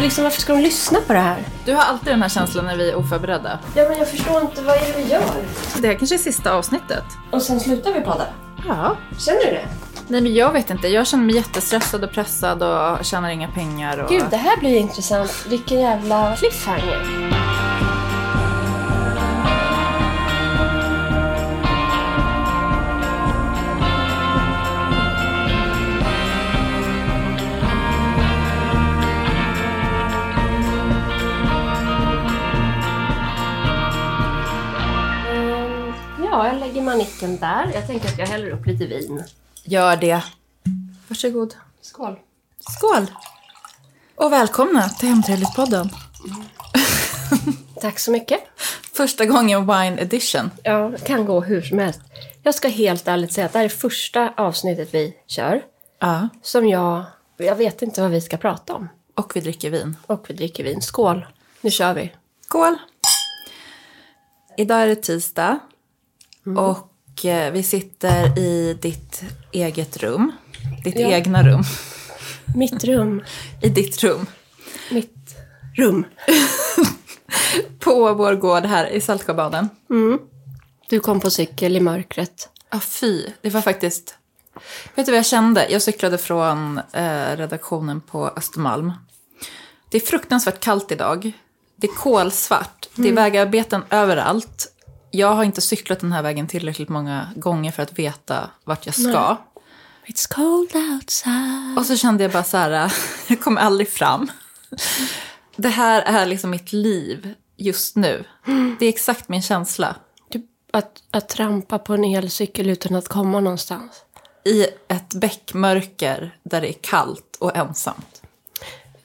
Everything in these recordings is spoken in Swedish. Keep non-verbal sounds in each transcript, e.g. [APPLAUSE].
liksom, varför ska de lyssna på det här? Du har alltid den här känslan när vi är oförberedda. Ja, men jag förstår inte, vad är det vi gör? Det här kanske är sista avsnittet. Och sen slutar vi podda. Ja. Känner du det? Nej men jag vet inte, jag känner mig jättestressad och pressad och tjänar inga pengar. Och... Gud, det här blir intressant. Vilken jävla cliffhanger. Ja, jag lägger manicken där. Jag tänker att jag häller upp lite vin. Gör det. Varsågod. Skål. Skål! Och välkomna till Hemtrevligt-podden. [LAUGHS] Tack så mycket. Första gången Wine Edition. Ja, det kan gå hur som helst. Jag ska helt ärligt säga att det här är första avsnittet vi kör. Ja. Som jag... Jag vet inte vad vi ska prata om. Och vi dricker vin. Och vi dricker vin. Skål. Nu kör vi. Skål! Idag är det tisdag. Och eh, vi sitter i ditt eget rum. Ditt Ja. egna rum. Mitt rum. [LAUGHS] I ditt rum. Mitt rum. [LAUGHS] På vår gård här i Saltsjöbaden. Du kom på cykel i mörkret. Ja, fy. Det var faktiskt... Vet du vad jag kände? Jag cyklade från eh, redaktionen på Östermalm. Det är fruktansvärt kallt idag. Det är kolsvart. Det är vägarbeten överallt. Jag har inte cyklat den här vägen tillräckligt många gånger för att veta vart jag ska. It's cold outside. Och så kände jag bara så här, [LAUGHS] jag kommer aldrig fram. Det här är liksom mitt liv just nu. Det är exakt min känsla. Att, att trampa på en elcykel utan att komma någonstans. I ett bäckmörker där det är kallt och ensamt.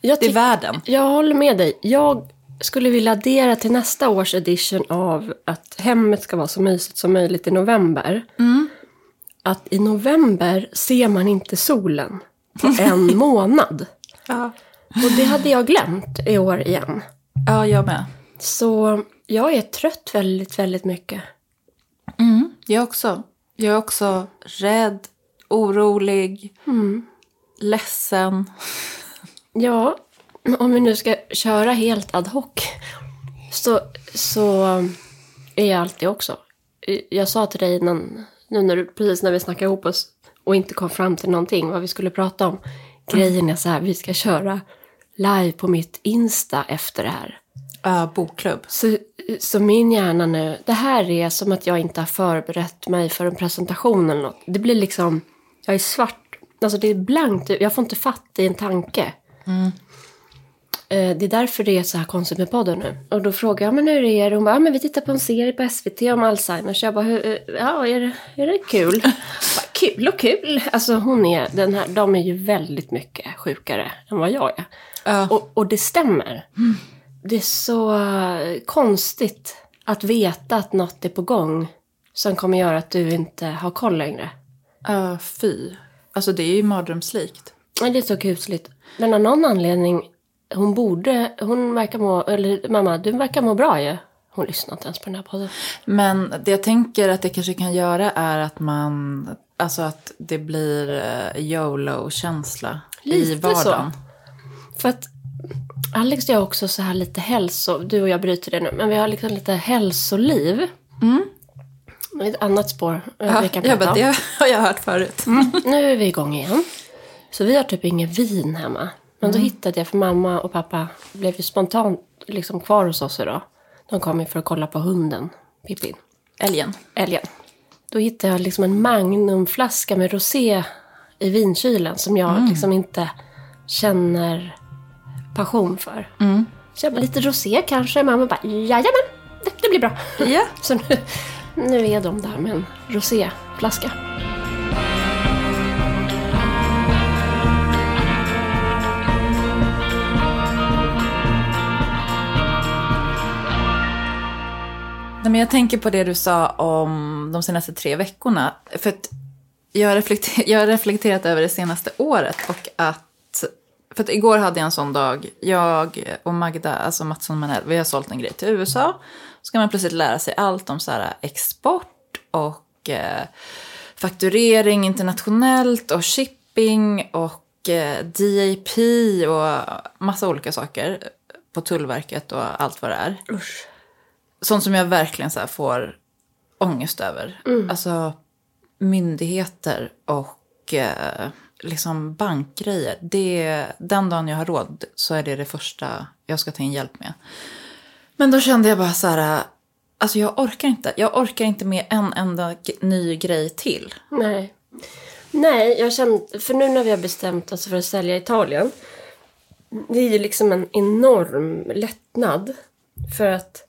Det är världen. jag håller med dig. Jag skulle vilja addera till nästa års edition av att hemmet ska vara så mysigt som möjligt i november. Att i november ser man inte solen på [LAUGHS] en månad. Ja. Och det hade jag glömt i år igen. ja, jag med. Så jag är trött väldigt, väldigt mycket. Jag också. Jag är också rädd, orolig, ledsen. Ja, om vi nu ska köra helt ad hoc så, så är jag alltid också. Jag sa till dig innan, nu när du, precis när vi snackade ihop oss och inte kom fram till någonting vad vi skulle prata om. Grejen är så här, vi ska köra live på mitt Insta efter det här. Ja, bokklubb. Så, så min hjärna nu, det här är som att jag inte har förberett mig för en presentation eller något. Det blir liksom, jag är svart, alltså det är blankt, jag får inte fatt i en tanke. Eh, Det är därför det är så här konstigt med podden nu. Och då frågar jag, men hur är det? Hon bara, ja, men vi tittar på en serie på SVT om Alzheimers. Jag bara, "Hur- eh, ja, är det, är det kul? [LAUGHS] Bara, kul och kul. Alltså hon är, den här, de är ju väldigt mycket sjukare än vad jag är. Ja. Och, och det stämmer. Det är så eh, konstigt att veta att något är på gång som kommer göra att du inte har koll längre. Ja, fy. Alltså det är ju mardrömslikt. Ja, Det är så kusligt. Men av någon anledning, hon borde, hon verkar må, eller mamma, du verkar må bra ju. Hon lyssnar inte ens på den här podden. Men det jag tänker att det kanske kan göra är att man, alltså att det blir eh, YOLO-känsla i Lite så. vardagen. För att Alex och jag har också så här lite hälso, du och jag bryter det nu, men vi har liksom lite hälsoliv. Mm. Ett annat spår eh, Ja, vi kan jag prata bara, om. det har jag hört förut. Nu är vi igång igen. Så vi har typ inget vin hemma. Men då hittade jag, för mamma och pappa blev ju spontant liksom kvar hos oss idag. De kom ju för att kolla på hunden, Pippin, Älgen. älgen. Då hittade jag liksom en magnumflaska med rosé i vinkylen som jag liksom inte känner passion för. Så jag bara, lite rosé kanske? Mamma bara, jajamän, det, det blir bra. Ja. [LAUGHS] Så nu, nu är de där med en roséflaska. Nej, men jag tänker på det du sa om de senaste tre veckorna. För att jag har, reflekter- [LAUGHS] jag har reflekterat över det senaste året och att... För att igår hade jag en sån dag. Jag och Magda, alltså Mattsson Manell, vi har sålt en grej till USA. Så ska man plötsligt lära sig allt om så här export och eh, fakturering internationellt och shipping och eh, DAP och massa olika saker på Tullverket och allt vad det är. Usch. Sånt som jag verkligen så får ångest över. Alltså myndigheter och eh, liksom bankgrejer. Det, den dagen jag har råd så är det det första jag ska ta in hjälp med. Men då kände jag bara så här, alltså jag orkar inte. Jag orkar inte med en enda ny grej till. Nej. Nej, jag kände, för nu när vi har bestämt oss för att sälja Italien. Det är ju liksom en enorm lättnad. För att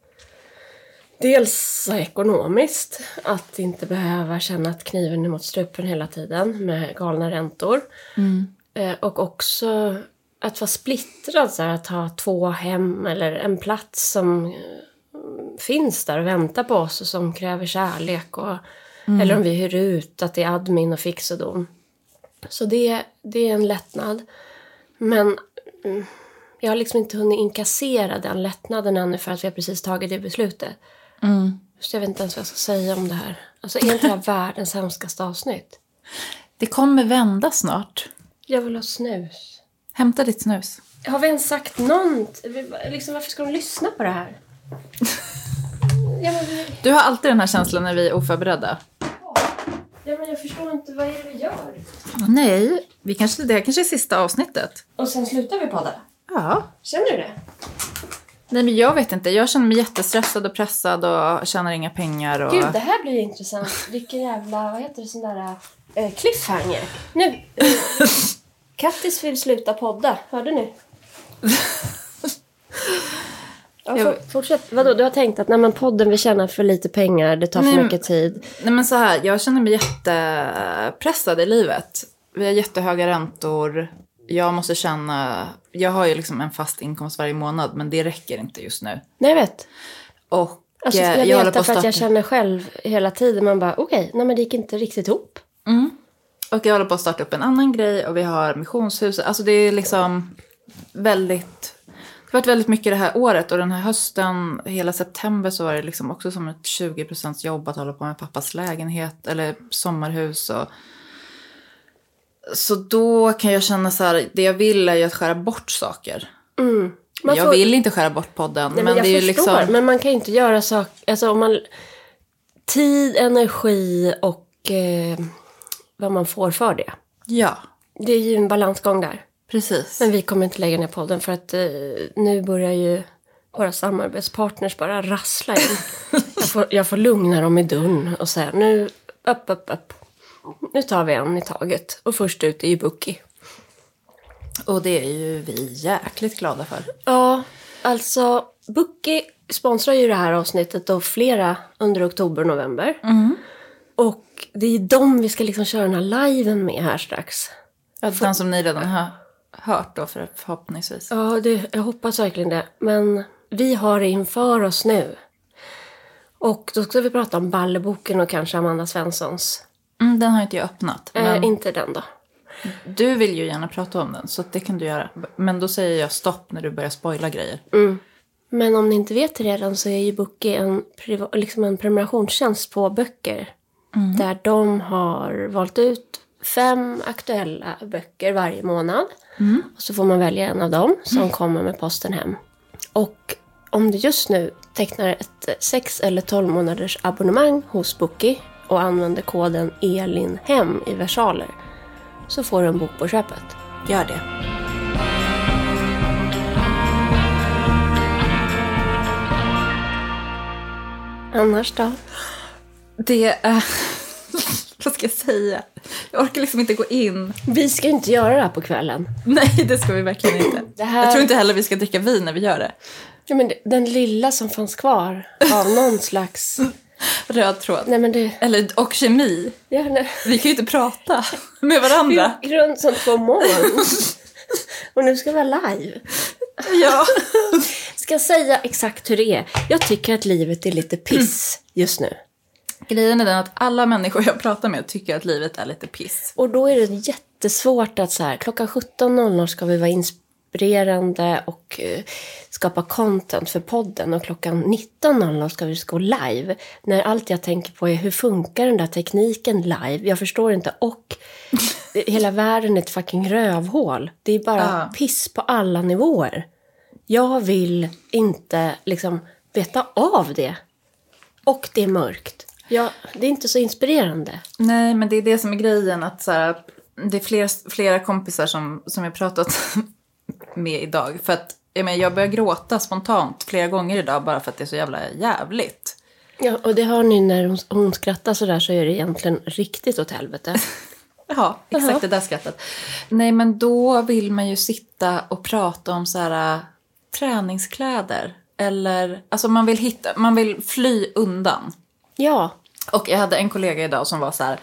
dels ekonomiskt, att inte behöva känna att kniven är mot strupen hela tiden med galna räntor. Eh, och också att vara splittrad, så här, att ha två hem eller en plats som eh, finns där och väntar på oss och som kräver kärlek. Och, Eller om vi hyr ut, att det är admin och fix och dom. Så det, det är en lättnad. Men mm, jag har liksom inte hunnit inkassera den lättnaden ännu för att vi har precis tagit det beslutet. Så jag vet inte ens vad jag ska säga om det här. Alltså är inte det här [LAUGHS] världens hemskaste avsnitt? Det kommer vända snart. Jag vill ha snus. Hämta ditt snus. Har vi ens sagt? Vi- Liksom, varför ska de lyssna på det här? [LAUGHS] ja, men, Du har alltid den här känslan när vi är oförberedda. ja, men jag förstår inte. Vad är det vi gör? Nej, vi kanske, det här kanske är sista avsnittet. Och sen slutar vi podda. Ja. Känner du det? Nej men jag vet inte, jag känner mig jättestressad och pressad och tjänar inga pengar. Och... Gud, det här blir intressant. Vilken jävla, vad heter det, sån där eh, cliffhanger. Nu, eh, Kattis vill sluta podda. Hörde ni? [LAUGHS] Ja, Jag- fortsätt. Vadå, du har tänkt att när man podden vill tjäna för lite pengar, det tar för Nej, men- mycket tid. Nej men så här, jag känner mig jättepressad i livet. Vi har jättehöga räntor. Jag måste känna, jag har ju liksom en fast inkomst varje månad men det räcker inte just nu. Nej, jag vet. Och Alltså, eh, jag håller vet därför att jag starta- känner själv hela tiden. Man bara, okej, nej men det gick inte riktigt ihop. Och jag håller på att starta upp en annan grej och vi har missionshuset. Alltså det är liksom väldigt... Det har varit väldigt mycket det här året och den här hösten, hela september så var det liksom också som ett 20% jobb att hålla på med pappas lägenhet eller sommarhus. Och... Så då kan jag känna så här, det jag vill är ju att skära bort saker. Jag får- vill inte skära bort podden, Nej, men, men jag det är ju förstår, liksom... men man kan ju inte göra saker... Alltså om man... Tid, energi och eh, vad man får för det. Ja, Det är ju en balansgång där. precis. Men vi kommer inte lägga ner podden för att eh, nu börjar ju våra samarbetspartners bara rassla in. [LAUGHS] jag, får, jag får lugna dem i dörren och säga nu, upp, upp, upp. Nu tar vi en i taget. Och först ut är ju Bookie. Och det är ju vi jäkligt glada för. Ja, alltså Bookie sponsrar ju det här avsnittet och flera under oktober och november. Och det är dem vi ska liksom köra den här liven med här strax. Ja, den som ni redan har hört då för förhoppningsvis. Ja, det, jag hoppas verkligen det. Men vi har det inför oss nu. Och då ska vi prata om Balleboken och kanske Amanda Svenssons. Mm, den har inte jag öppnat. Men Eh, inte den då. du vill ju gärna prata om den, så det kan du göra. Men då säger jag stopp när du börjar spoila grejer. Men om ni inte vet det redan så är ju Bookie en, liksom en prenumerationstjänst på böcker. Där de har valt ut fem aktuella böcker varje månad. Och så får man välja en av dem som kommer med posten hem. Och om du just nu tecknar ett 6 eller 12 månaders abonnemang hos Bookie och använder koden ELINHEM i versaler så får du en bok på köpet. Gör det. Annars då? Det är... [LAUGHS] Vad ska jag säga? Jag orkar liksom inte gå in. Vi ska inte göra det här på kvällen. Nej, det ska vi verkligen inte. [CLEARS THROAT] Här- Jag tror inte heller vi ska dricka vin när vi gör det. Ja, men den lilla som fanns kvar av någon slags... Röd tråd. Nej men det... Eller, och kemi. Ja, nej. Vi kan ju inte prata [LAUGHS] med varandra. Vi gick runt som två moln. Och nu ska vi vara live. Ja. [LAUGHS] Ska säga exakt hur det är? Jag tycker att livet är lite piss just nu. Grejen är den att alla människor jag pratar med tycker att livet är lite piss. Och då är det jättesvårt att så här, klockan 17.00 ska vi vara inspirerande och eh, skapa content för podden och klockan 19.00 ska vi gå live. När allt jag tänker på är hur funkar den där tekniken live? Jag förstår inte. Och [LAUGHS] hela världen är ett fucking rövhål. Det är bara Ja. piss på alla nivåer. Jag vill inte liksom veta av det. Och det är mörkt. Ja, det är inte så inspirerande. Nej, men det är det som är grejen. Att så här, det är flera, flera kompisar som, som jag pratat med idag. För att jag, menar, jag börjar gråta spontant flera gånger idag bara för att det är så jävla jävligt. Ja, och det hör ni när hon, hon skrattar sådär så är det egentligen riktigt åt helvete. [LAUGHS] Ja, exakt Jaha. det där skrattet. Nej, men då vill man ju sitta och prata om så här äh, träningskläder. Eller, alltså man vill hitta, man vill fly undan. Ja, Och jag hade en kollega idag som var så här,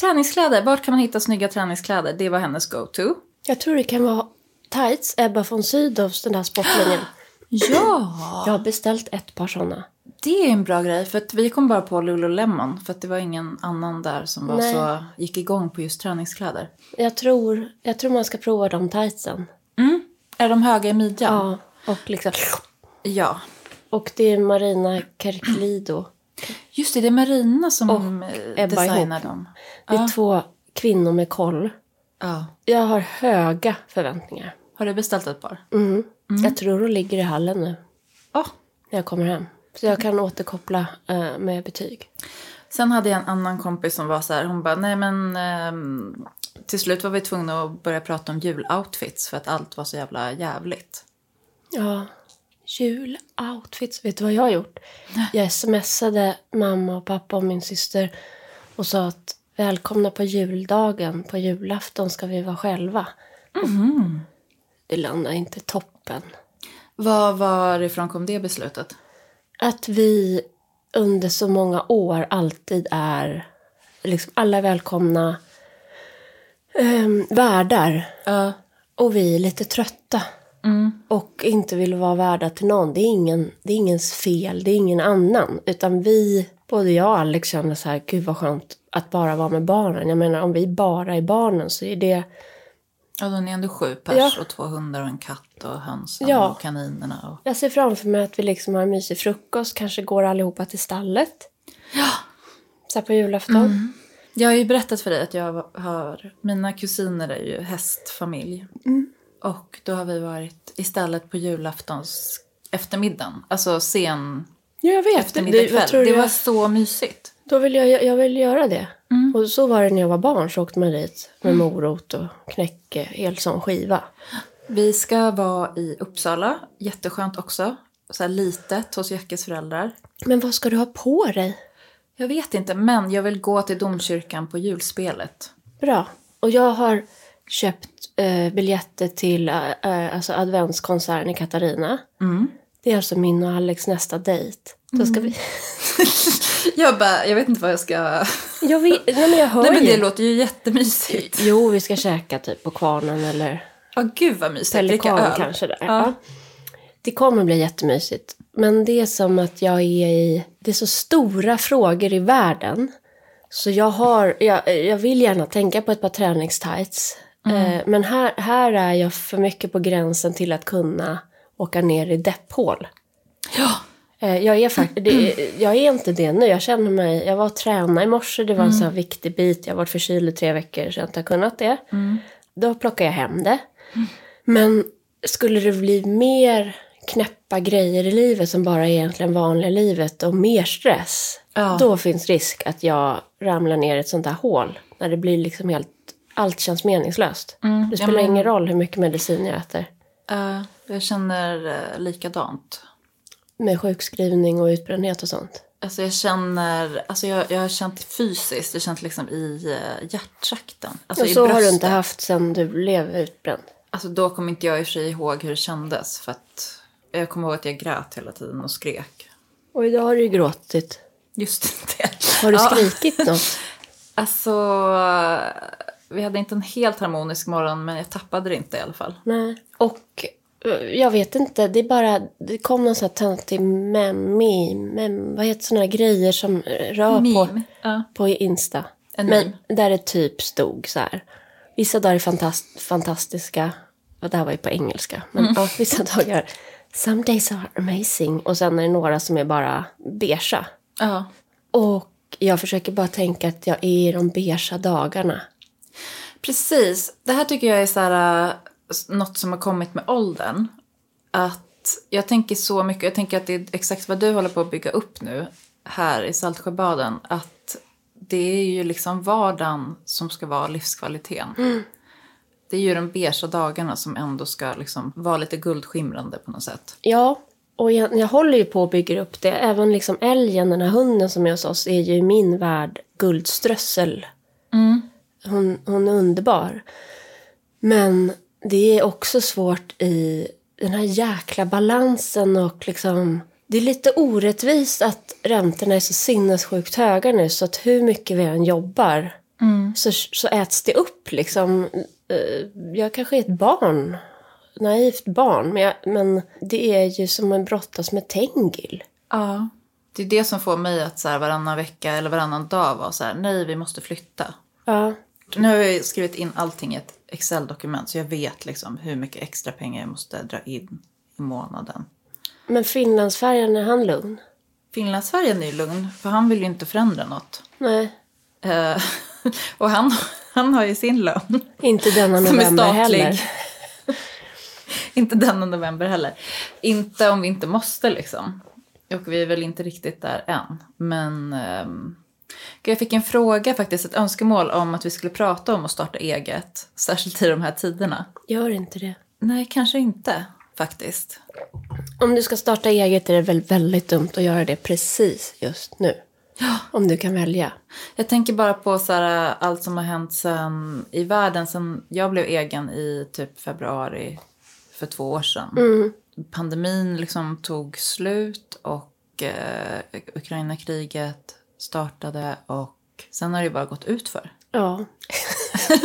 träningskläder, vart kan man hitta snygga träningskläder? Det var hennes go-to. jag tror det kan vara tights, Ebba von Sydows, den där sportlinjen. [GASPS] Ja, Jag har beställt ett par sådana. det är en bra grej. För att vi kom bara på Lululemon. För att det var ingen annan där som var Nej. så, gick igång på just träningskläder. Jag tror, jag tror man ska prova de tightsen. Är de höga i midjan? Ja, och liksom... ja. Och det är Marina Kerklido. Just det, det är Marina som Och eh, designar ihop. dem. Det är två kvinnor med koll. Ja. Jag har höga förväntningar. Har du beställt ett par? Mm. Jag tror de ligger i hallen nu Ja. när jag kommer hem. Så jag kan återkoppla eh, med betyg. Sen hade jag en annan kompis som var så här, hon bara, nej men ehm, till slut var vi tvungna att börja prata om juloutfits för att allt var så jävla jävligt. Ja, juloutfits. Vet du vad jag har gjort? Jag smsade mamma och pappa och min syster och sa att välkomna på juldagen. På julafton ska vi vara själva. Det landade inte toppen. Var, varifrån kom det beslutet? Att vi under så många år alltid är liksom alla är välkomna um, värdar. Ja. Och vi är lite trötta. Och inte vill vara värdar till någon. Det är, ingen, det är ingens fel, det är ingen annan. Utan vi, både jag och Alex känner så här, gud vad skönt att bara vara med barnen. Jag menar om vi bara är barnen så är det, Ja, då är ni ändå sju pers Ja. och två hundar och en katt och hönsen Ja. och kaninerna. Och... jag ser framför mig att vi liksom har en mysig frukost, kanske går allihopa till stallet. Ja. Så här på julafton. Jag har ju berättat för dig att jag har, mina kusiner är ju hästfamilj. Och då har vi varit istället på julaftons eftermiddagen. Alltså sen Ja, jag vet. eftermiddag Det, det det var så mysigt. Då vill jag, jag vill göra det. Och så var det när jag var barn. Så åkte man dit med morot och knäcke, hel sån skiva. Vi ska vara i Uppsala, jätteskönt också. Så här litet hos Jackes föräldrar. Men vad ska du ha på dig? Jag vet inte, men jag vill gå till domkyrkan på julspelet. Bra. Och jag har köpt eh, biljetter till eh, eh, alltså adventskonserten i Katarina. Det är alltså min och Alex nästa dejt. Då ska vi... [LAUGHS] Jag bara, jag vet inte vad jag ska... jag vet, nej men jag hör Nej men ju. det låter ju jättemysigt. Jo, vi ska käka typ på Kvarnen eller Ja, gud vad mysigt. Dricka Pelikan öl. kanske där. Ja. Det kommer bli jättemysigt. Men det är som att jag är i... Det är så stora frågor i världen. Så jag har... Jag, jag vill gärna tänka på ett par träningstights. Eh, men här, här är jag för mycket på gränsen till att kunna åka ner i depphål. Ja. Eh, Jag är, fakt- det, jag är inte det nu. Jag känner mig... Jag var och tränade i morse. Det var en sån här viktig bit. Jag har varit förkyld i tre veckor så jag inte har kunnat det. Då plockar jag hem det. Men skulle det bli mer knäppa grejer i livet som bara är egentligen vanliga livet och mer stress. Ja. Då finns risk att jag ramlar ner i ett sånt där hål. När det blir liksom helt... Allt känns meningslöst. det spelar men- ingen roll hur mycket medicin jag äter. Eh, jag känner uh, likadant. Med sjukskrivning och utbrändhet och sånt. Alltså jag känner, alltså jag, jag har känt fysiskt, det känns liksom i uh, hjärttrakten. Alltså och så har du inte haft sen du blev utbränd. Alltså då kommer inte jag i och för sig ihåg hur det kändes. För att jag kommer ihåg att jag grät hela tiden och skrek. Och idag har du ju gråtit. Just [LAUGHS] det. Har du Ja. skrikit något? [LAUGHS] Alltså, vi hade inte en helt harmonisk morgon men jag tappade det inte i alla fall. Nej. Och eh, jag vet inte, det är bara, det kom någon sån här töntig mem, mem, vad heter såna här grejer som rör på, Meme. Ja. på Insta. En Men meme. där det typ stod så här, vissa dagar är fantast, fantastiska, och det här var ju på engelska, men Mm. ja, vissa [LAUGHS] dagar Some days are amazing. Och sen är det några som är bara beigea. Ja. Och jag försöker bara tänka att jag är i de beigea dagarna. Precis. Det här tycker jag är så här, något som har kommit med åldern. Att jag tänker så mycket, jag tänker att det är exakt vad du håller på att bygga upp nu här i Saltsjöbaden. Att det är ju liksom vardagen som ska vara livskvaliteten. Det är ju de beigea dagarna som ändå ska liksom vara lite guldskimrande på något sätt. Ja, och jag, jag håller ju på att bygga upp det. Även liksom älgen, den här hunden som är hos oss, är ju i min värld guldströssel. Hon, hon är underbar. Men det är också svårt i den här jäkla balansen och liksom... Det är lite orättvist att räntorna är så sinnessjukt höga nu så att hur mycket vi än jobbar så, så äts det upp liksom. Eh, Jag kanske är ett barn, naivt barn, men, jag, men det är ju som en brottas med Tengil. Ja. Det är det som får mig att så här, varannan vecka eller varannan dag vara så här, nej vi måste flytta. Ja, Nu har jag skrivit in allting i ett Excel-dokument så jag vet liksom hur mycket extra pengar jag måste dra in i månaden. men Finlandsfärjan, är han lugn? Finlandsfärjan är lugn, för han vill ju inte förändra något. Nej, Eh, [LAUGHS] och han, han har ju sin lön. inte denna november heller. [LAUGHS] inte denna november heller. Inte om vi inte måste liksom. Och vi är väl inte riktigt där än. Men ehm, jag fick en fråga faktiskt, ett önskemål om att vi skulle prata om att starta eget. Särskilt i de här tiderna. Gör inte det. Nej, kanske inte faktiskt. Om du ska starta eget är det väl väldigt dumt att göra det precis just nu. Om du kan välja. Jag tänker bara på så här, allt som har hänt sen, i världen sen jag blev egen i typ februari för två år sedan. Pandemin liksom tog slut och eh, Ukraina-kriget startade och sen har det bara gått ut för. Ja. [LAUGHS]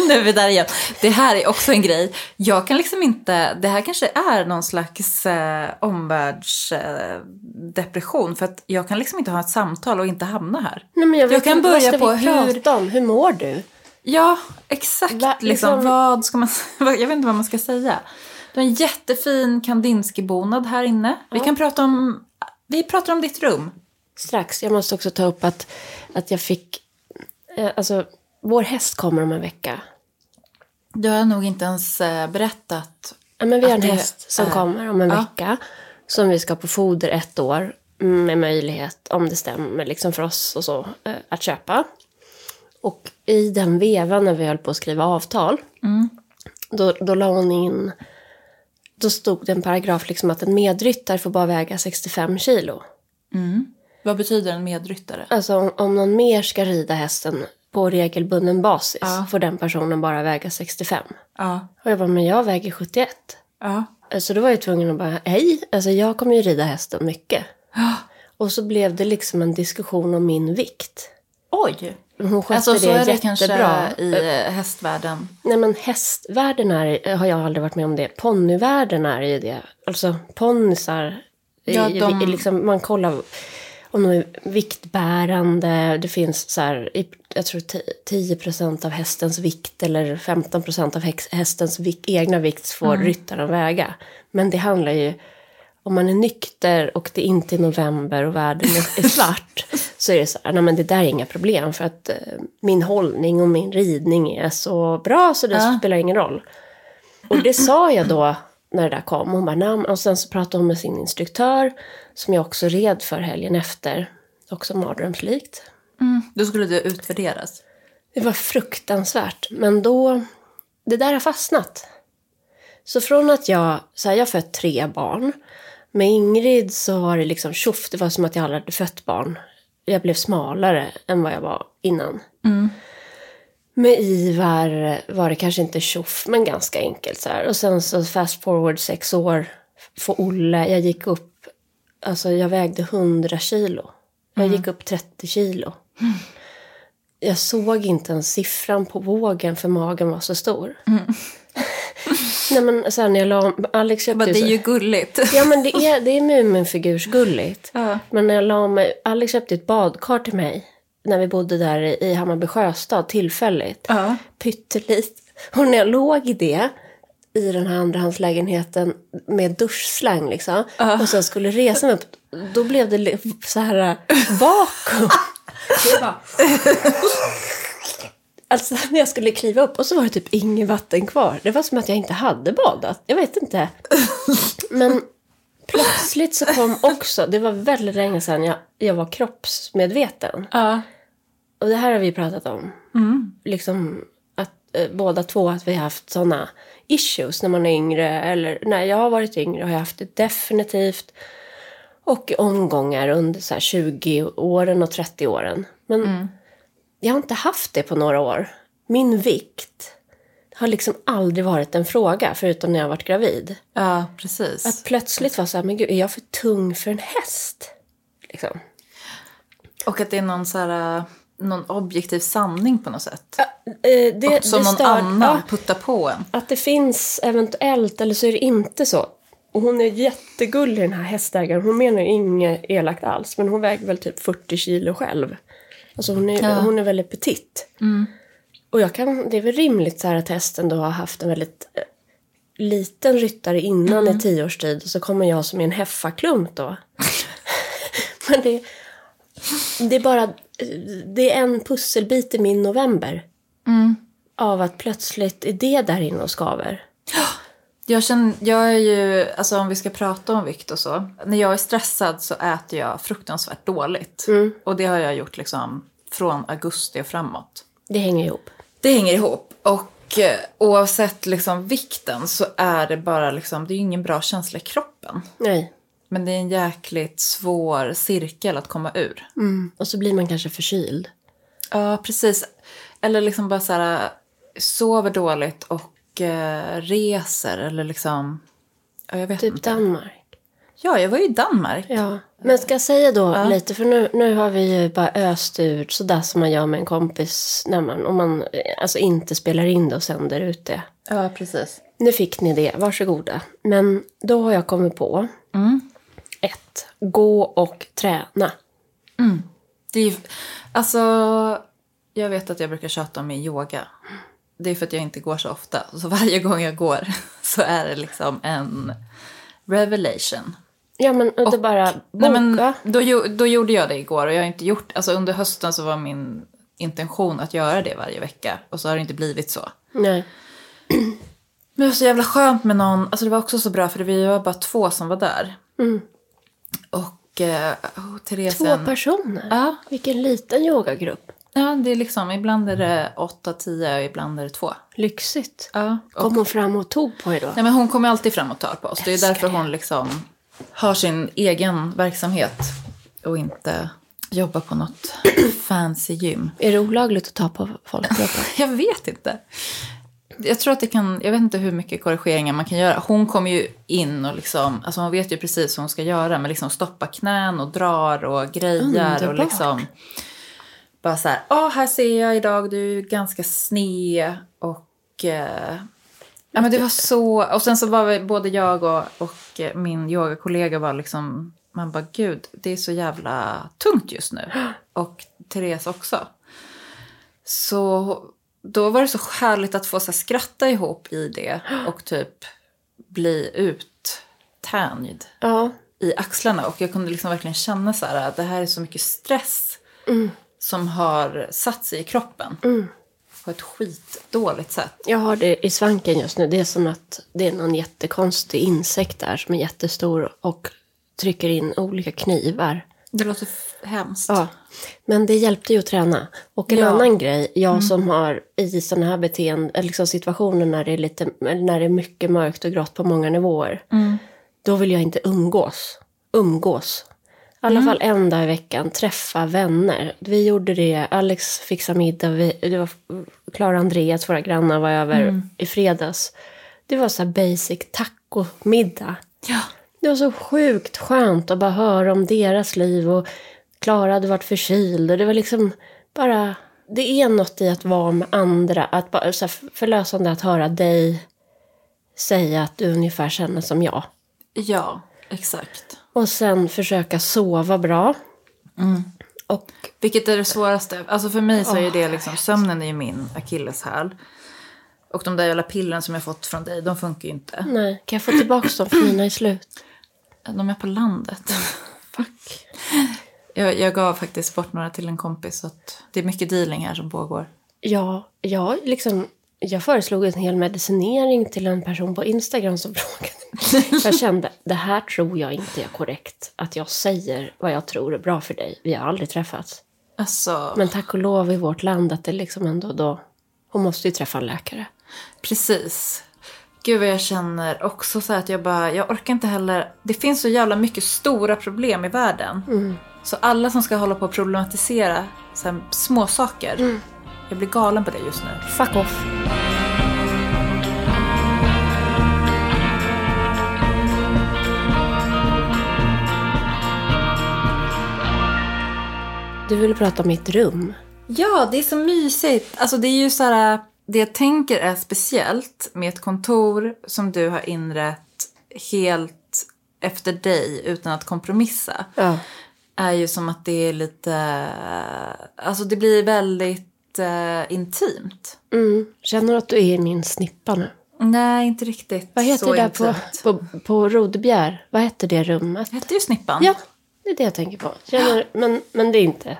nu är vi där igen. Det här är också en grej. Jag kan liksom inte, det här kanske är någon slags eh, omvärldsdepression. för att jag kan liksom inte ha ett samtal och inte hamna här. Nej, men jag, Jag kan inte, börja vad på vi hur- prata om? Hur mår du? Ja, exakt. Va- liksom, liksom- vad ska man, [LAUGHS] jag vet inte vad man ska säga. Det är en jättefin Kandinsky-bonad här inne. Vi kan prata om, vi pratar om ditt rum. Strax. Jag måste också ta upp att, att jag fick... Eh, alltså, vår häst kommer om en vecka. Du har nog inte ens eh, berättat. Ja, men vi har en det häst som är- kommer om en Ja. vecka. Som vi ska på foder ett år. mm, Med möjlighet, om det stämmer, liksom för oss och så, eh, att köpa. Och i den vevan när vi höll på att skriva avtal. Då, då la hon in... Då stod det en paragraf liksom att en medryttare får bara väga 65 kilo. Vad betyder en medryttare? Alltså om, om någon mer ska rida hästen på regelbunden basis Ja. får den personen bara väga 65. Ja. Och jag bara, men jag väger 71. Ja. Så då var jag tvungen att bara, hej, alltså jag kommer ju rida hästen mycket. Och så blev det liksom en diskussion om min vikt. Oj! Hon skötte Alltså så det är det jättebra. i eh, hästvärlden. Nej men hästvärlden är, har jag aldrig varit med om det. Ponnyvärlden är ju det. Alltså ponnysar, Ja, de- liksom, man kollar om de är viktbärande. Det finns så här, jag tror ti- 10% av hästens vikt eller 15% av hästens vik, egna vikt får Mm. ryttaren väga. Men det handlar ju, om man är nykter och det inte är november och världen är är svart. [LAUGHS] så är det så här, nej men det där är inga problem. För att eh, min hållning och min ridning är så bra så det Ja. spelar ingen roll. Och det sa jag då när det där kom. Hon bara, "Nej." och sen så pratade hon med sin instruktör som jag också red för helgen efter. Också mardrömslikt. Då skulle det utvärderas. Det var fruktansvärt. Men då, det där har fastnat. Så från att jag, så här, jag fött tre barn. Med Ingrid så var det liksom tjoff, det var som att jag aldrig hade fött barn. Jag blev smalare än vad jag var innan. Med Ivar var det kanske inte tjoff, men ganska enkelt så här. Och sen så fast forward sex år för Olle. Jag gick upp, alltså jag vägde 100 kilo. Jag gick upp 30 kilo. Jag såg inte ens siffran på vågen för magen var så stor. [LAUGHS] Nej men sen när jag la Alex köpte Men det är så- ju gulligt. Ja men det är, det är Muminfigursgulligt. [LAUGHS] Ja. Men när jag la mig, Alex köpte ett badkar till mig. När vi bodde där i, Hammarby sjöstad tillfälligt. Ja. Pyttelit. Och när jag låg i det. i den här andrahandslägenheten med duschslang liksom. Och sen skulle resa mig upp. Då blev det så här äh, vakuum. [LAUGHS] Det bara... Alltså när jag skulle kliva upp och så var det typ inget vatten kvar. Det var som att jag inte hade badat. Jag vet inte. Men plötsligt så kom också, det var väldigt länge sedan jag, jag var kroppsmedveten. Ja. Och det här har vi pratat om. Liksom att eh, båda två att vi har haft sådana issues när man är yngre. Eller när jag har varit yngre har jag haft det definitivt. Och omgångar under så här 20-åren och 30-åren. Men jag har inte haft det på några år. Min vikt har liksom aldrig varit en fråga, förutom när jag har varit gravid. ja, precis. Att plötsligt vara så här, men gud, är jag för tung för en häst? Liksom. Och att det är någon, så här, äh, någon objektiv sanning på något sätt. Eh, det, Som det någon stör- annan ja. puttar på en. Att det finns eventuellt, eller så är det inte så. Och hon är jättegullig den här hästägaren. Hon menar ju inget elakt alls. Men hon väger väl typ 40 kilo själv. Alltså hon är, Ja. hon är väldigt petit. Och jag kan, det är väl rimligt så här att hästen då har haft en väldigt eh, liten ryttare innan i tio års tid. Och så kommer jag som är en heffaklump då. [LAUGHS] men det, det är bara, det är en pusselbit i min november. Av att plötsligt är det där inne och skaver. Jag, känner, jag är ju, alltså om vi ska prata om vikt och så. När jag är stressad så äter jag fruktansvärt dåligt. Och det har jag gjort liksom från augusti och framåt. Det hänger ihop. Det hänger ihop. Och eh, oavsett liksom vikten så är det bara liksom, det är ingen bra känsla i kroppen. Nej. Men det är en jäkligt svår cirkel att komma ur. Och så blir man kanske förkyld. Ja, precis. Eller liksom bara så här, sover dåligt och eh, reser eller liksom, ja jag vet Typ inte. Danmark. Ja, jag var ju i Danmark. Ja. Men ska jag säga då lite, för nu, nu har vi ju bara öst ur sådär som man gör med en kompis när man, om man eh, alltså inte spelar in det och sänder ut det. Ja, precis. Nu fick ni det, varsågoda. Men då har jag kommit på ett, gå och träna. Det är, alltså, jag vet att jag brukar tjata om min yoga. Det är för att jag inte går så ofta. Så varje gång jag går [LAUGHS] så är det liksom en revelation. Ja men och det bara boka. Nej, men då, då gjorde jag det igår och jag har inte gjort... Alltså under hösten så var min intention att göra det varje vecka. Och så har det inte blivit så. Nej. Men det var så jävla skönt med någon. Alltså det var också så bra för vi var bara två som var där. Och eh, oh, Therese... Två personer? Ja. Vilken liten yogagrupp. Ja, det är liksom, ibland är det åtta, tio och ibland är det två. Lyxigt. Ja. Kom hon fram och tog på er då? Nej, men hon kommer alltid fram och tar på oss. Det är Älskar därför det. hon liksom har sin egen verksamhet och inte jobbar på något [CLEARS THROAT] fancy gym. Är det olagligt att ta på folkkroppen? [LAUGHS] Jag vet inte. Jag tror att det kan, jag vet inte hur mycket korrigeringar man kan göra. Hon kommer ju in och liksom, alltså hon vet ju precis vad hon ska göra. Men liksom stoppa knän och drar och grejar och Underbart. liksom. Bara så här, ja här ser jag idag, du är ganska sned och eh, Ja men det var så, och sen så var vi, både jag och, och min yogakollega var liksom, man bara gud, det är så jävla tungt just nu. [GASPS] Och Therese också. Så då var det så härligt att få så här, skratta ihop i det och typ bli uttänjd Ja. i axlarna. Och jag kunde liksom verkligen känna så här att det här är så mycket stress som har satt sig i kroppen. På ett skitdåligt sätt. Jag har det i svanken just nu. Det är som att det är någon jättekonstig insekt där som är jättestor och trycker in olika knivar. Det låter hemskt. Ja, men det hjälpte ju att träna. Och en Ja. annan grej, jag som har i sådana här beteenden, eller liksom situationer när det, är lite, när det är mycket mörkt och grått på många nivåer. Då vill jag inte umgås. Umgås. I alla fall en dag i veckan, träffa vänner. Vi gjorde det, Alex fixade middag, vi, det var Klara och Andreas, våra grannar, var över i fredags. Det var så här basic tacomiddag. Ja. Det var så sjukt skönt att bara höra om deras liv och Klara hade varit förkyld och det var liksom bara... Det är något i att vara med andra, att bara, så förlösande att höra dig säga att du ungefär känner som jag. Ja, exakt. Och sen försöka sova bra. Och Vilket är det svåraste? Alltså för mig så är det liksom, sömnen är ju min akilleshäl. Och de där jävla pillren som jag fått från dig, de funkar ju inte. Nej, kan jag få tillbaka dem för mina är slut? De är på landet. [LAUGHS] Fuck. Jag, jag gav faktiskt bort några till en kompis. Så att det är mycket dealing här som pågår. Ja, jag, liksom, jag föreslog en hel medicinering till en person på Instagram som [LAUGHS] frågade. Jag kände, det här tror jag inte är korrekt. Att jag säger vad jag tror är bra för dig. Vi har aldrig träffats. Alltså, Men tack och lov i vårt land att det liksom ändå då... Hon måste ju träffa en läkare. precis. Gud vad jag känner också så att jag bara, jag orkar inte heller. Det finns så jävla mycket stora problem i världen. Så alla som ska hålla på och problematisera så här, små saker. Jag blir galen på det just nu. Fuck off. Du ville prata om mitt rum. Ja, det är så mysigt. Alltså det är ju så här, det jag tänker är speciellt med ett kontor som du har inrett helt efter dig utan att kompromissa. Ja. Är ju som att det är lite, alltså det blir väldigt eh, intimt. Mm. Känner du att du är i min snippa nu? Nej, inte riktigt Vad heter så det där på, intimt. på, på Rodebjer? Vad heter det rummet? Hette ju Snippan. Ja, det är det jag tänker på. Känner, men, men det är inte.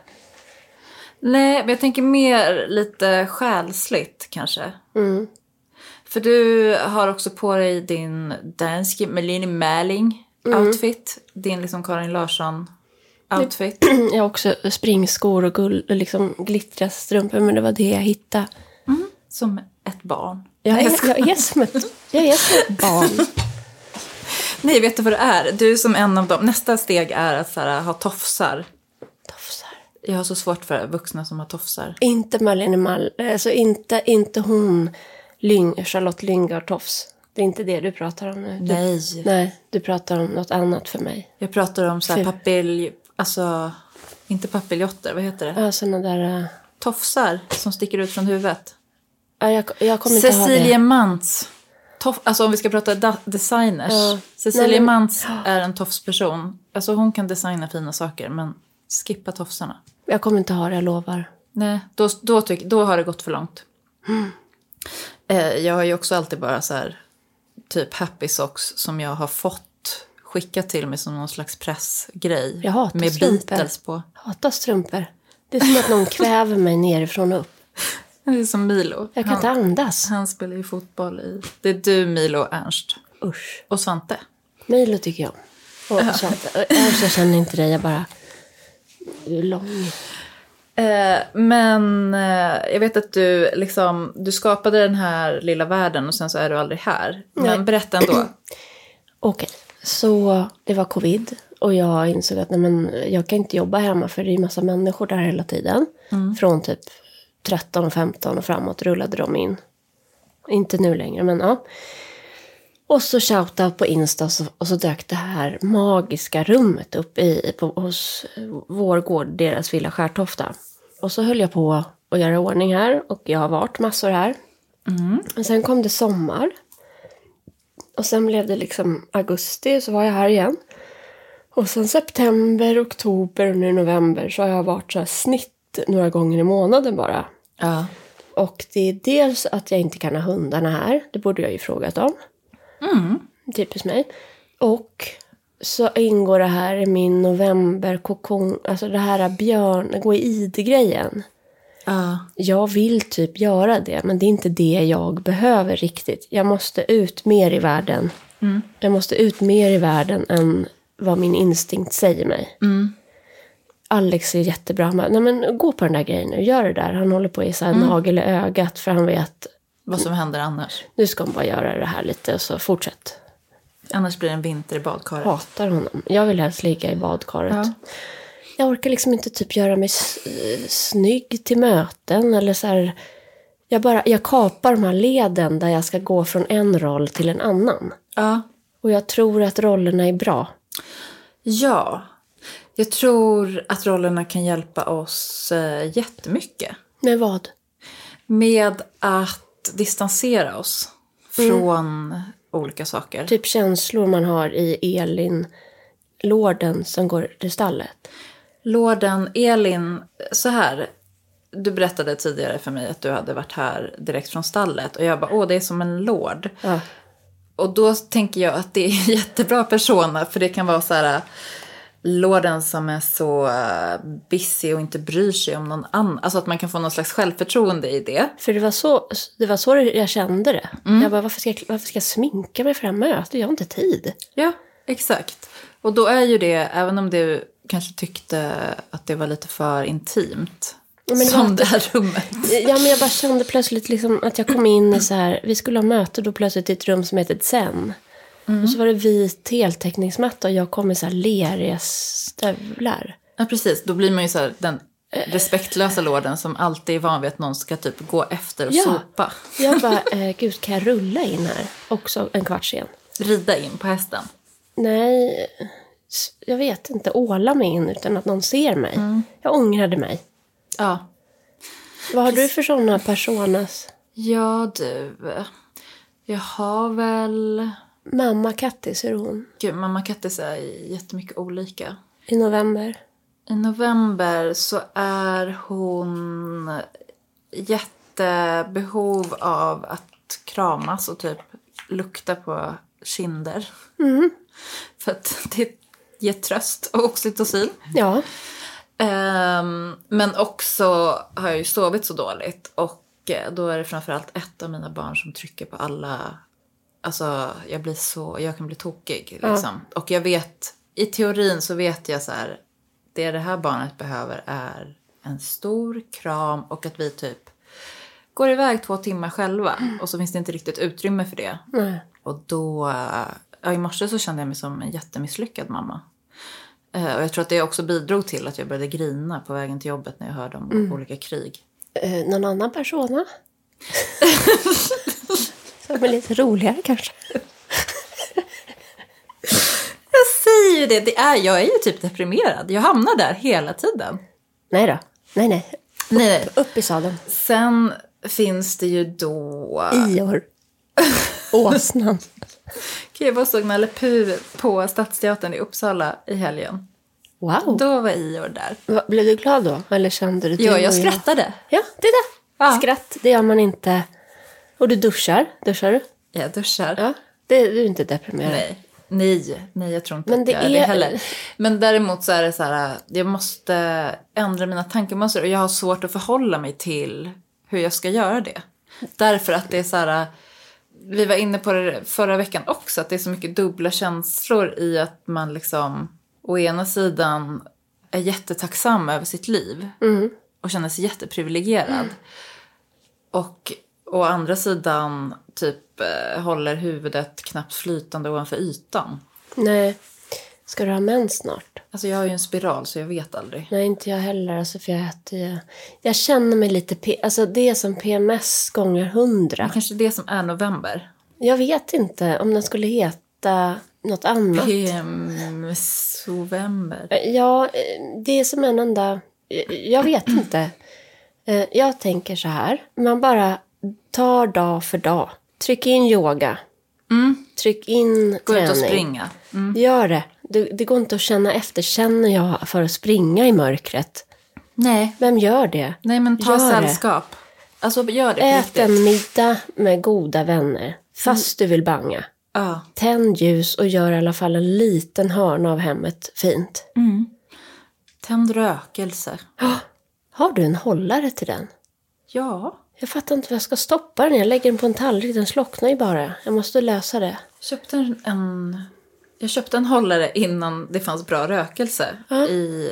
Nej, men jag tänker mer lite själsligt kanske. Mm. För du har också på dig din danske Melanie Märling outfit. Din liksom Karin Larsson outfit. [CLEARS THROAT] Jag har också springskor och gull, liksom glittriga strumpor, men det var det jag hittade. Som ett barn. Jag är, jag är, som, ett, jag är som ett barn. [LAUGHS] Nej, vet du vad det är? Du är som en av dem. Nästa steg är att här, ha tofsar. Jag har så svårt för vuxna som har tofsar. Inte Marlene Mall, alltså inte, inte hon, Lyng, Charlotte Lyngard Tofs. Det är inte det du pratar om nu. Du, Nej. nej, du pratar om något annat för mig. Jag pratar om så här papilj... Alltså, inte papiljotter, vad heter det? Ja, såna där... äh, Tofsar som sticker ut från huvudet. ja, jag, jag kommer inte ha Cecilia. Mantz. Toff, alltså om vi ska prata designers. Ja. Cecilia Nej, men- Mantz är en tofsperson. Alltså hon kan designa fina saker men skippa tofsarna. Jag kommer inte ha det, jag lovar. Nej, då, då, tyck, då har det gått för långt. Eh, jag har ju också alltid bara så här typ happy socks som jag har fått skickat till mig som någon slags pressgrej. Jag hatar Med strumpor. Beatles på. Hatar strumpor. Det är som att någon kväver mig nerifrån och upp. [LAUGHS] Det är som Milo. Jag kan inte han, andas. han spelar ju fotboll i... Det är du, Milo och Ernst. Usch. Och Svante. Milo tycker jag om. Och Svante. Alltså, jag känner inte dig, jag bara... Du är lång. Eh, men eh, jag vet att du, liksom, du skapade den här lilla världen och sen så är du aldrig här. Men Nej. berätta ändå. [CLEARS THROAT] Okej, så det var covid. Och jag insåg att nej, men, jag kan inte jobba hemma för det är massa människor där hela tiden. Från typ 13 och 15 och framåt rullade de in. Inte nu längre, men ja. Och så shoutout på Insta och så, och så dök det här magiska rummet upp i, på, hos vår gård, deras villa Skärtofta. Och så höll jag på att göra ordning här och jag har varit massor här. Och sen kom det sommar. Och sen blev det liksom augusti så var jag här igen. Och sen september, oktober och nu november så har jag varit så här snitt några gånger i månaden bara. Ja. Och det är dels att jag inte kan ha hundarna här. Det borde jag ju frågat om. Typiskt mig. Och så ingår det här i min november-kokong, alltså det här björn, gå i id-grejen. Ja. Jag vill typ göra det, men det är inte det jag behöver riktigt. Jag måste ut mer i världen. Jag måste ut mer i världen än vad min instinkt säger mig. Alex är jättebra. Han bara, Nej, men gå på den där grejen nu, gör det där. Han håller på i så här nagel i ögat för han vet Vad som händer annars. nu ska hon bara göra det här lite så fortsätt. Annars blir det en vinter i badkaret. Hatar honom. Jag vill helst ligga i badkaret. Ja. Jag orkar liksom inte typ göra mig snygg till möten eller så här. Jag, bara, jag kapar de här leden där jag ska gå från en roll till en annan. Ja. Och jag tror att rollerna är bra. Ja. Jag tror att rollerna kan hjälpa oss eh, jättemycket. Med vad? Med att distansera oss från olika saker. Typ känslor man har i Elin, lorden som går till stallet. Lorden Elin, så här. du berättade tidigare för mig att du hade varit här direkt från stallet. Och jag bara, åh det är som en lord. Ja. Och då tänker jag att det är en jättebra persona. För det kan vara så här, lorden som är så uh, busy och inte bryr sig om någon annan. Alltså att man kan få någon slags självförtroende i det. För det var så, det var så jag kände det. Mm. Jag bara, varför ska jag, varför ska jag sminka mig för det här mötet? Jag har inte tid. Ja, exakt. Och då är ju det, även om du kanske tyckte att det var lite för intimt. Men det som det här rummet. Ja, men jag bara kände plötsligt liksom att jag kom in i så här, vi skulle ha möte då plötsligt i ett rum som heter Zen. Och så var det vit heltäckningsmatta och jag kom i så här leriga stövlar. Ja, precis. Då blir man ju så här, den respektlösa lorden som alltid är van vid att någon ska typ gå efter och Ja. sopa. Jag bara, [LAUGHS] eh, gud kan jag rulla in här? Också en kvart sen. Rida in på hästen. Nej, jag vet inte. Åla mig in utan att någon ser mig. Jag ångrade mig. Ja. Vad har du för sådana personas? Ja, du. Jag har väl... Mamma Kattis, hur är hon? Gud, mamma Kattis är jättemycket olika. I november? I november så är hon jättebehov av att kramas och typ lukta på kinder. [LAUGHS] För att det ger tröst och oxytocin. Ja. Ehm, men också har jag ju sovit så dåligt och eh, då är det framförallt ett av mina barn som trycker på alla... Alltså jag blir så, jag kan bli tokig liksom. Och jag vet, i teorin så vet jag så här, det det här barnet behöver är en stor kram och att vi typ går iväg två timmar själva. Och så finns det inte riktigt utrymme för det. Nej. Och då, ja, i morse så kände jag mig som en jättemisslyckad mamma. Eh, Och jag tror att det också bidrog till att jag började grina på vägen till jobbet när jag hörde om olika krig. Eh, någon annan persona? [LAUGHS] Som är lite roligare kanske. Jag säger ju det, det är, jag är ju typ deprimerad. Jag hamnar där hela tiden. Nej då. Nej, nej. Nej. Upp i sadeln. Sen finns det ju då... Ior. Åsnan. [LAUGHS] Gud, jag såg Nalle Puh på Stadsteatern i Uppsala i helgen. Wow. Då var Ior där. Va, Blev du glad då? Eller kände du Ja, till jag skrattade. Ja, det är det. Ja. Skratt, det gör man inte. Och du duschar? Duschar du? Jag duschar. Ja. Det, du är inte deprimerad? Nej. Nej, nej, jag tror inte Men att det jag är det heller. Men däremot så är det så här, jag måste ändra mina tankemönster och jag har svårt att förhålla mig till hur jag ska göra det. Därför att det är så här, vi var inne på det förra veckan också, att det är så mycket dubbla känslor i att man liksom å ena sidan är jättetacksam över sitt liv och känner sig jätteprivilegierad. Och å andra sidan typ eh, håller huvudet knappt flytande ovanför ytan. Nej. Ska du ha mens snart? Alltså jag har ju en spiral så jag vet aldrig. Nej, inte jag heller. Alltså, för jag, äter ju... jag känner mig lite... P... Alltså, det är som PMS gånger hundra. Kanske det som är november. Jag vet inte om den skulle heta något annat. PMSovember. Ja, det är som en enda... Jag vet inte. Eh, Jag tänker så här. Man bara tar dag för dag. Tryck in yoga. Tryck in Gå träning. ut och springa. Mm. Gör det. det. Det går inte att känna efter. Känner jag för att springa i mörkret? Nej. Vem gör det? Nej men ta Gör det. sällskap. Alltså gör det Ät riktigt. en middag med goda vänner. Fast du vill banga. Ja. Tänd ljus och gör i alla fall en liten hörna av hemmet fint. Tänd rökelse. [GASPS] Har du en hållare till den? Ja. Jag fattar inte var jag ska stoppa den. Jag lägger den på en tallrik. Den slocknar ju bara. Jag måste lösa det. Köpte en, jag köpte en hållare innan det fanns bra rökelse. I,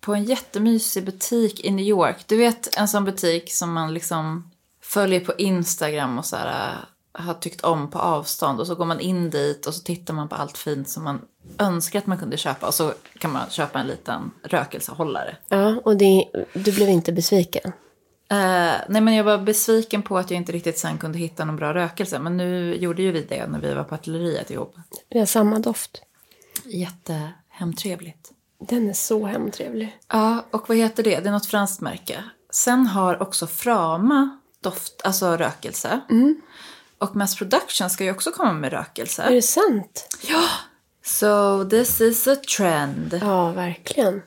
på en jättemysig butik i New York. Du vet en sån butik som man liksom följer på Instagram och så här, äh, har tyckt om på avstånd. Och så går man in dit och så tittar man på allt fint som man önskar att man kunde köpa. Och så kan man köpa en liten rökelsehållare. Ja, och det, du blev inte besviken? Eh, nej men jag var besviken på att jag inte riktigt sen kunde hitta någon bra rökelse. Men nu gjorde ju vi det när vi var på artilleriet ihop. Vi har samma doft. Jättehemtrevligt. Den är så hemtrevlig. Ja, och vad heter det? Det är något franskt märke. Sen har också Frama doft, alltså rökelse. Och Mass Production ska ju också komma med Är rökelse. det sant? So this is a trend. Ja, verkligen.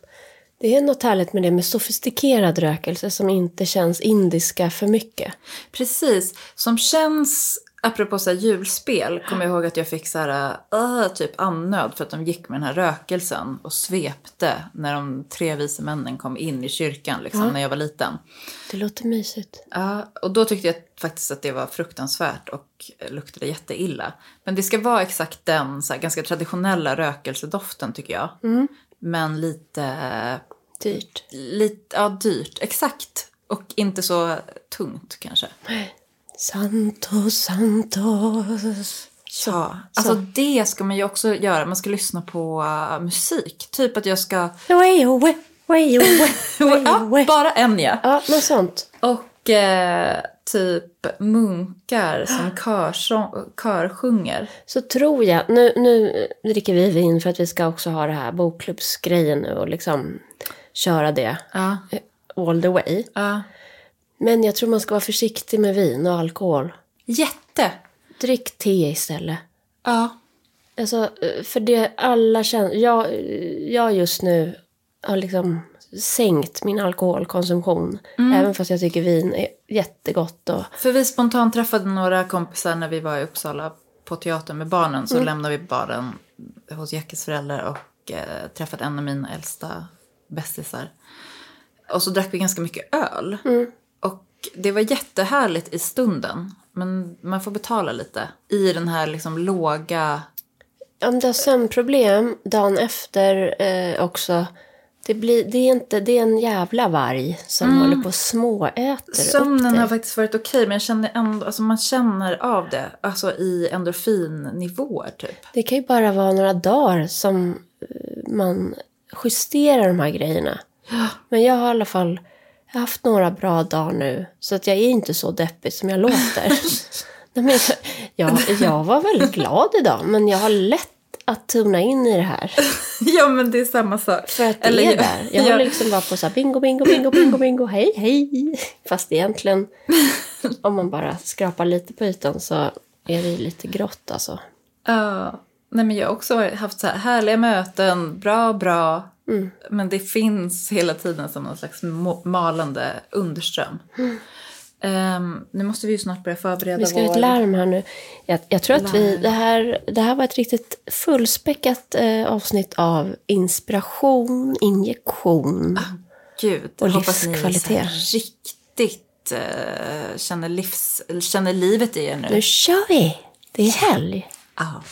Det är något härligt med det med sofistikerad rökelse som inte känns indiska för mycket. Precis, som känns, apropå så här julspel, kommer jag ihåg att jag fick så här, uh, typ annöd för att de gick med den här rökelsen och svepte när de tre vise männen kom in i kyrkan liksom, när jag var liten. Det låter mysigt. Ja, och då tyckte jag faktiskt att det var fruktansvärt och luktade jätteilla. Men det ska vara exakt den så här, ganska traditionella rökelsedoften tycker jag. Men lite, Dyrt. lite, ja dyrt, exakt. Och inte så tungt kanske. Santos, Santos. Ja, alltså det ska man ju också göra. Man ska lyssna på uh, musik. Typ att jag ska... Way away, way away, way [LAUGHS] Ja, bara en ja. Ja, något sånt. Och eh, typ munkar som [GASPS] körsång, körsjunger. Så tror jag, nu, nu dricker vi vin för att vi ska också ha det här bokklubbsgrejen nu och liksom köra det Ja. eh, all the way. ja. Men jag tror man ska vara försiktig med vin och alkohol. Jätte! Drick te istället. Ja. Alltså, eh, för det alla känner... Jag, jag just nu har liksom sänkt min alkoholkonsumtion. Även fast jag tycker vin är jättegott. Och, För vi spontant träffade några kompisar när vi var i Uppsala på teatern med barnen. Så lämnade vi baren hos Jackes föräldrar och eh, träffade en av mina äldsta bästisar. Och så drack vi ganska mycket öl. Och det var jättehärligt i stunden. Men man får betala lite i den här liksom låga... om du har sömnproblem dagen efter eh, också. Det, blir, det, är inte, det är en jävla varg som håller på och småäter Sömnen har faktiskt varit okej men jag känner ändå, alltså man känner av det. Alltså i endorfinnivåer typ. Det kan ju bara vara några dagar som eh, man justerar de här grejerna. Men jag har i alla fall jag har haft några bra dagar nu. Så att jag är inte så deppig som jag låter. [LAUGHS] Nej, men jag, jag, jag var väldigt glad idag. Men jag har lätt att tuna in i det här. [LAUGHS] Ja men det är samma sak. För att det Eller är jag- där. Jag håller liksom bara på så här bingo, bingo, bingo, bingo, bingo, hej, hej. Fast egentligen, [LAUGHS] om man bara skrapar lite på ytan så är det lite grått alltså. Ja. Nej men jag har också haft så här härliga möten, bra, bra. Mm. Men det finns hela tiden som någon slags malande underström. Ehm, nu måste vi ju snart börja förbereda Vi ska ha vår... ett larm här nu. Jag, jag tror att vi, Larm. det, här, det här var ett riktigt fullspäckat eh, avsnitt av inspiration, injektion. Gud, Och livskvalitet. riktigt eh, känner, livs, känner livet i er nu. Nu kör vi! Det är helg. Ja,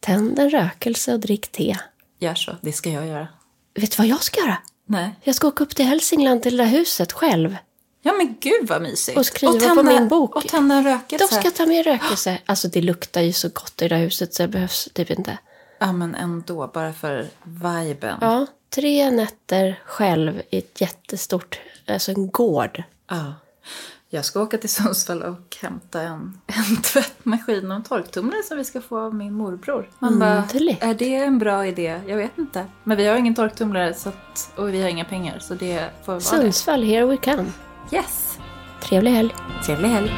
Tänd en rökelse och drick te. gör så. Det ska jag göra. Vet du vad jag ska göra? Nej. Jag ska åka upp till Hälsingland till det där huset själv. Ja men gud vad mysigt. Och skriva på min bok. Och tända en rökelse. De ska ta med rökelse. Alltså det luktar ju så gott i det där huset så det behövs typ inte. Ja men ändå, bara för viben. Ja, tre nätter själv i ett jättestort, alltså en gård. Ja. Jag ska åka till Sundsvall och hämta en, en tvättmaskin och en torktumlare som vi ska få av min morbror. Man bara, Underligt. är det en bra idé? Jag vet inte. Men vi har ingen torktumlare så att, och vi har inga pengar så det får vara Sundsvall, here we come. Yes. Trevlig helg. Trevlig helg.